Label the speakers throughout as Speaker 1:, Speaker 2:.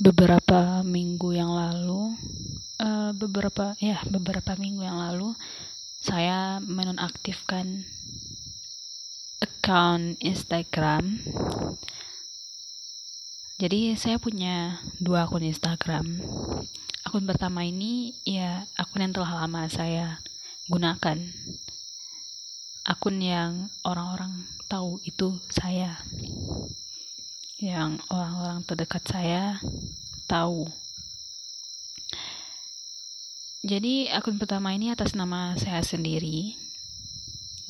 Speaker 1: beberapa minggu yang lalu uh, beberapa ya beberapa minggu yang lalu saya menonaktifkan account Instagram. Jadi saya punya dua akun Instagram. Akun pertama ini ya akun yang telah lama saya gunakan. Akun yang orang-orang tahu itu saya yang orang-orang terdekat saya tahu. Jadi akun pertama ini atas nama saya sendiri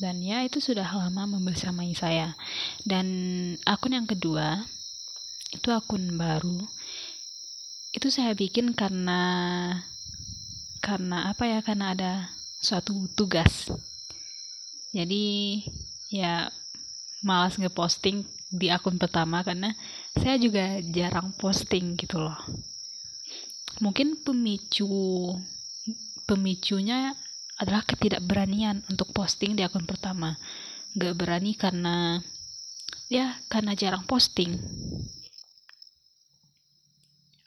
Speaker 1: dan ya itu sudah lama membersamai saya. Dan akun yang kedua itu akun baru. Itu saya bikin karena karena apa ya? Karena ada suatu tugas. Jadi ya malas ngeposting di akun pertama karena saya juga jarang posting gitu loh. Mungkin pemicu pemicunya adalah ketidakberanian untuk posting di akun pertama. Gak berani karena ya karena jarang posting.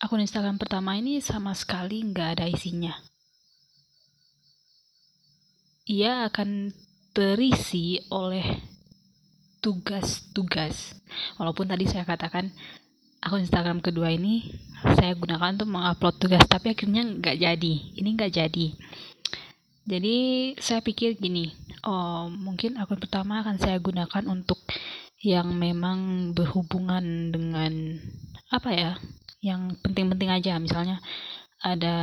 Speaker 1: Akun Instagram pertama ini sama sekali nggak ada isinya. Ia akan terisi oleh tugas-tugas. Walaupun tadi saya katakan akun Instagram kedua ini saya gunakan untuk mengupload tugas, tapi akhirnya nggak jadi. Ini nggak jadi. Jadi saya pikir gini, oh mungkin akun pertama akan saya gunakan untuk yang memang berhubungan dengan apa ya, yang penting-penting aja. Misalnya ada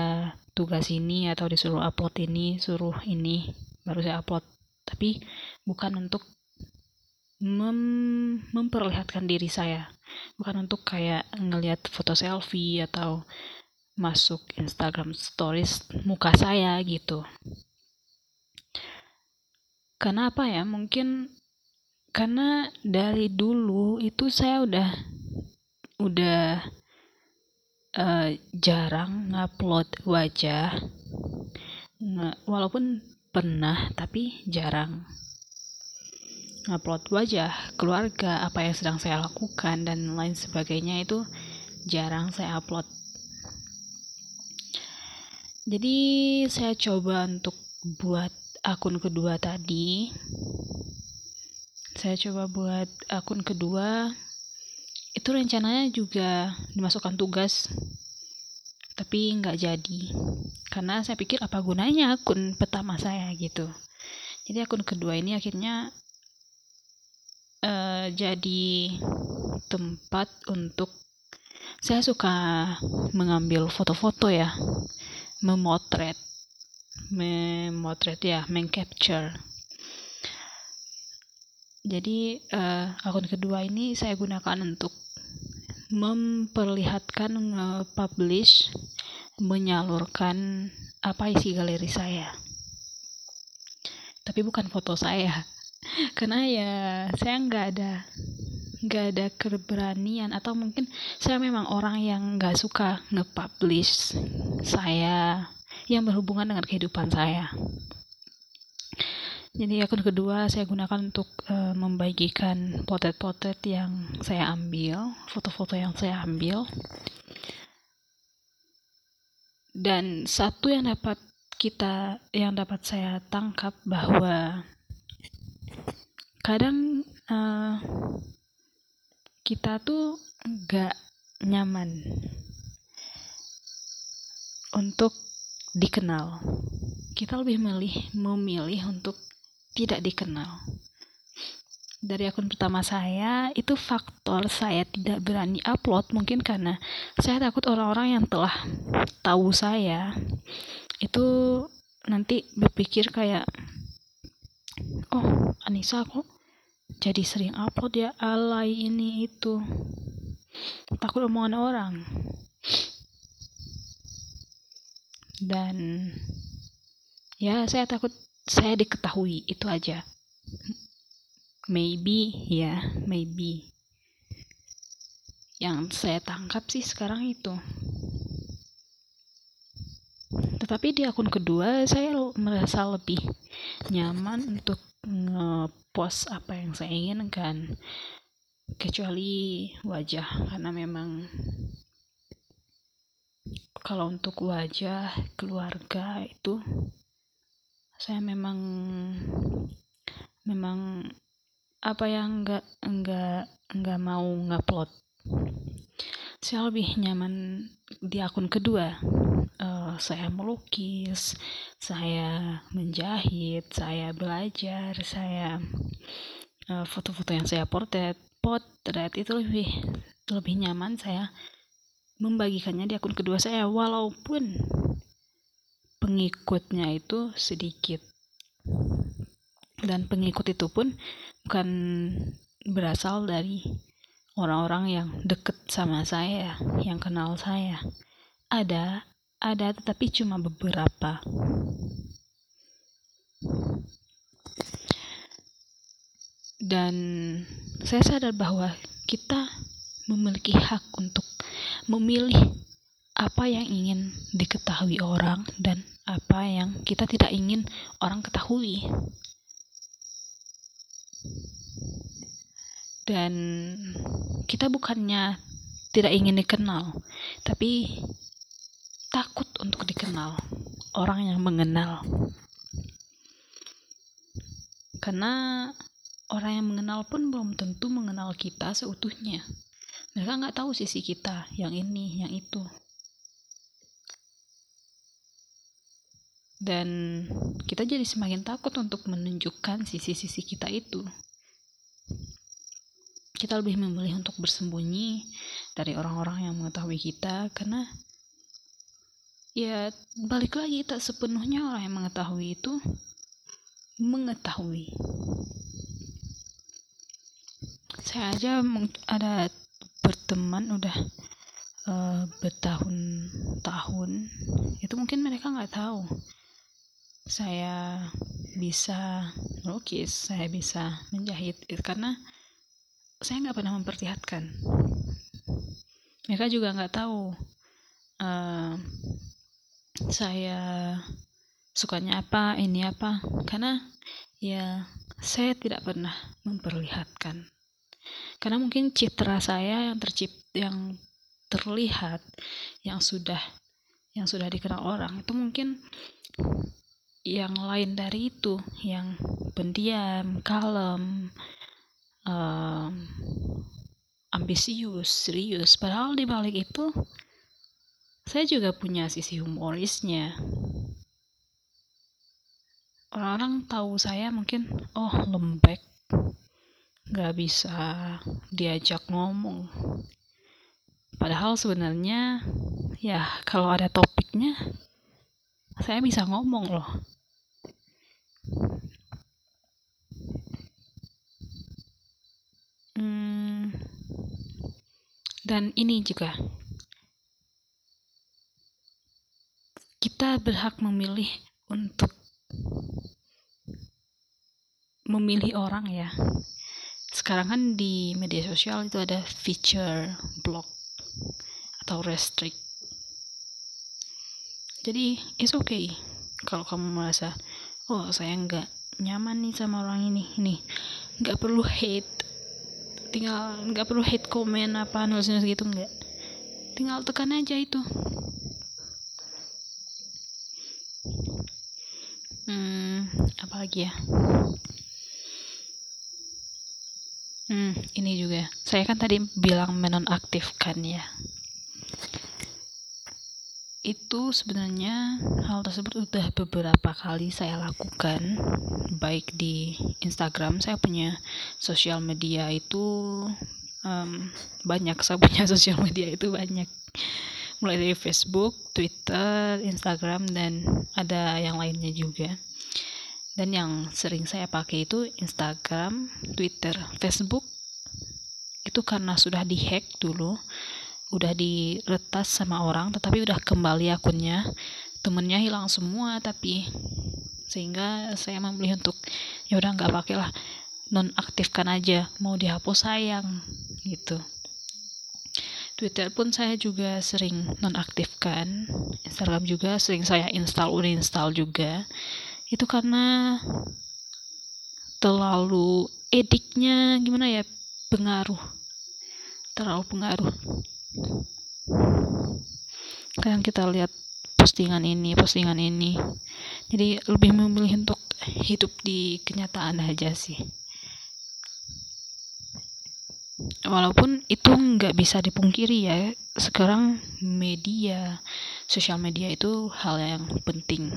Speaker 1: tugas ini atau disuruh upload ini, suruh ini, baru saya upload. Tapi bukan untuk mem memperlihatkan diri saya. Bukan untuk kayak ngelihat foto selfie atau masuk Instagram stories muka saya gitu. Karena apa ya? Mungkin karena dari dulu itu saya udah udah uh, jarang ngupload wajah. Walaupun pernah tapi jarang upload wajah, keluarga, apa yang sedang saya lakukan, dan lain sebagainya itu jarang saya upload. Jadi saya coba untuk buat akun kedua tadi. Saya coba buat akun kedua. Itu rencananya juga dimasukkan tugas, tapi nggak jadi. Karena saya pikir apa gunanya akun pertama saya gitu. Jadi akun kedua ini akhirnya uh, jadi tempat untuk saya suka mengambil foto-foto ya memotret memotret ya mengcapture. Jadi uh, akun kedua ini saya gunakan untuk memperlihatkan nge-publish menyalurkan apa isi galeri saya. Tapi bukan foto saya karena ya saya nggak ada nggak ada keberanian atau mungkin saya memang orang yang nggak suka nge-publish saya yang berhubungan dengan kehidupan saya. Jadi akun kedua saya gunakan untuk uh, membagikan potret-potret yang saya ambil foto-foto yang saya ambil. Dan satu yang dapat kita yang dapat saya tangkap bahwa kadang uh, kita tuh gak nyaman untuk dikenal. Kita lebih memilih memilih untuk tidak dikenal. Dari akun pertama saya, itu faktor saya tidak berani upload mungkin karena saya takut orang-orang yang telah tahu saya itu nanti berpikir kayak Anissa kok jadi sering upload ya alay ini itu. Takut omongan orang. Dan ya saya takut saya diketahui itu aja. Maybe ya maybe. Yang saya tangkap sih sekarang itu. Tetapi di akun kedua saya merasa lebih nyaman untuk ngepost apa yang saya inginkan kecuali wajah karena memang kalau untuk wajah keluarga itu saya memang memang apa yang enggak enggak enggak mau ngupload saya lebih nyaman di akun kedua uh, saya melukis saya menjahit saya belajar saya uh, foto-foto yang saya potret potret itu lebih lebih nyaman saya membagikannya di akun kedua saya walaupun pengikutnya itu sedikit dan pengikut itu pun bukan berasal dari orang-orang yang deket sama saya, yang kenal saya. Ada, ada tetapi cuma beberapa. Dan saya sadar bahwa kita memiliki hak untuk memilih apa yang ingin diketahui orang dan apa yang kita tidak ingin orang ketahui. Dan kita bukannya tidak ingin dikenal, tapi takut untuk dikenal orang yang mengenal. Karena orang yang mengenal pun belum tentu mengenal kita seutuhnya. Mereka nggak tahu sisi kita, yang ini, yang itu. Dan kita jadi semakin takut untuk menunjukkan sisi-sisi kita itu kita lebih memilih untuk bersembunyi dari orang-orang yang mengetahui kita karena ya balik lagi tak sepenuhnya orang yang mengetahui itu mengetahui. Saya aja ada berteman udah uh, bertahun-tahun. Itu mungkin mereka nggak tahu. Saya bisa melukis saya bisa menjahit karena saya nggak pernah memperlihatkan. Mereka juga nggak tahu uh, saya sukanya apa ini apa karena ya saya tidak pernah memperlihatkan karena mungkin citra saya yang tercipt yang terlihat yang sudah yang sudah dikenal orang itu mungkin yang lain dari itu yang pendiam kalem um, ambisius, serius. Padahal di balik itu saya juga punya sisi humorisnya. Orang-orang tahu saya mungkin, oh lembek, gak bisa diajak ngomong. Padahal sebenarnya, ya kalau ada topiknya, saya bisa ngomong loh. Dan ini juga kita berhak memilih untuk memilih orang ya. Sekarang kan di media sosial itu ada feature block atau restrict. Jadi it's okay kalau kamu merasa oh saya nggak nyaman nih sama orang ini, ini nggak perlu hate tinggal nggak perlu hate comment apa nulis nulis gitu nggak tinggal tekan aja itu hmm lagi ya? Hmm ini juga. Saya kan tadi bilang menonaktifkan ya. Itu sebenarnya hal tersebut udah beberapa kali saya lakukan. Baik di Instagram saya punya sosial media itu um, banyak. Saya punya sosial media itu banyak. Mulai dari Facebook, Twitter, Instagram dan ada yang lainnya juga dan yang sering saya pakai itu Instagram, Twitter, Facebook. Itu karena sudah dihack dulu udah diretas sama orang tetapi udah kembali akunnya. Temennya hilang semua tapi sehingga saya memilih untuk ya udah nggak pakai lah nonaktifkan aja mau dihapus sayang gitu. Twitter pun saya juga sering nonaktifkan Instagram juga sering saya install uninstall juga itu karena terlalu ediknya gimana ya pengaruh. Terlalu pengaruh. Kadang kita lihat postingan ini postingan ini. Jadi lebih memilih untuk hidup di kenyataan aja sih. Walaupun itu nggak bisa dipungkiri ya sekarang media sosial media itu hal yang penting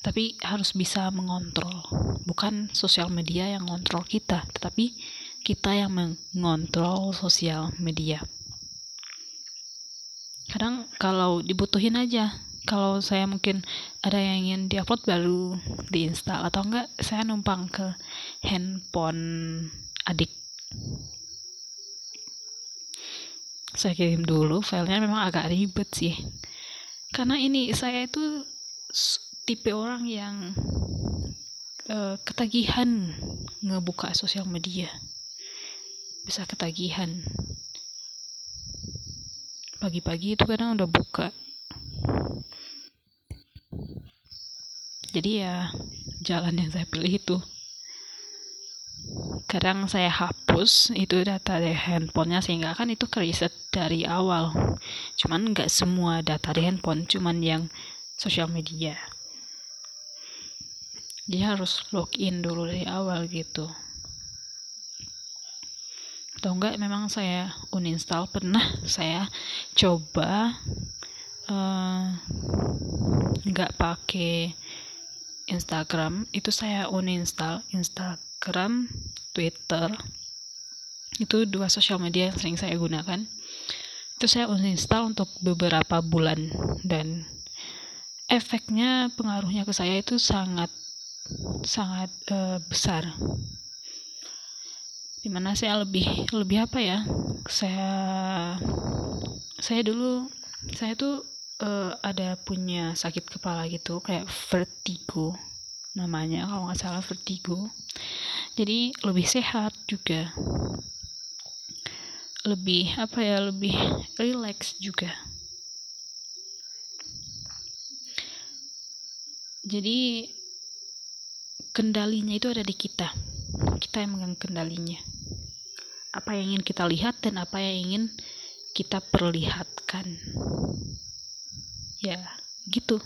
Speaker 1: tapi harus bisa mengontrol. Bukan sosial media yang mengontrol kita tetapi kita yang mengontrol sosial media. Kadang kalau dibutuhin aja kalau saya mungkin ada yang ingin diupload baru diinstal atau enggak saya numpang ke handphone adik. Saya kirim dulu filenya memang agak ribet sih. Karena ini saya itu tipe orang yang uh, ketagihan ngebuka sosial media. Bisa ketagihan. Pagi-pagi itu kadang udah buka. Jadi ya jalan yang saya pilih itu. Kadang saya hapus itu data dari handphonenya sehingga kan itu kriset dari awal. Cuman nggak semua data di handphone cuman yang sosial media dia harus login dulu dari awal gitu. Atau enggak memang saya uninstall. Pernah saya coba uh, nggak pakai Instagram. Itu saya uninstall Instagram Twitter. Itu dua sosial media yang sering saya gunakan. Itu saya uninstall untuk beberapa bulan. Dan efeknya pengaruhnya ke saya itu sangat sangat uh, besar. Di mana saya lebih lebih apa ya saya saya dulu saya tuh uh, ada punya sakit kepala gitu kayak vertigo namanya kalau nggak salah vertigo. Jadi lebih sehat juga. Lebih apa ya lebih relax juga. Jadi kendalinya itu ada di kita. Kita yang megang kendalinya. Apa yang ingin kita lihat dan apa yang ingin kita perlihatkan. Ya gitu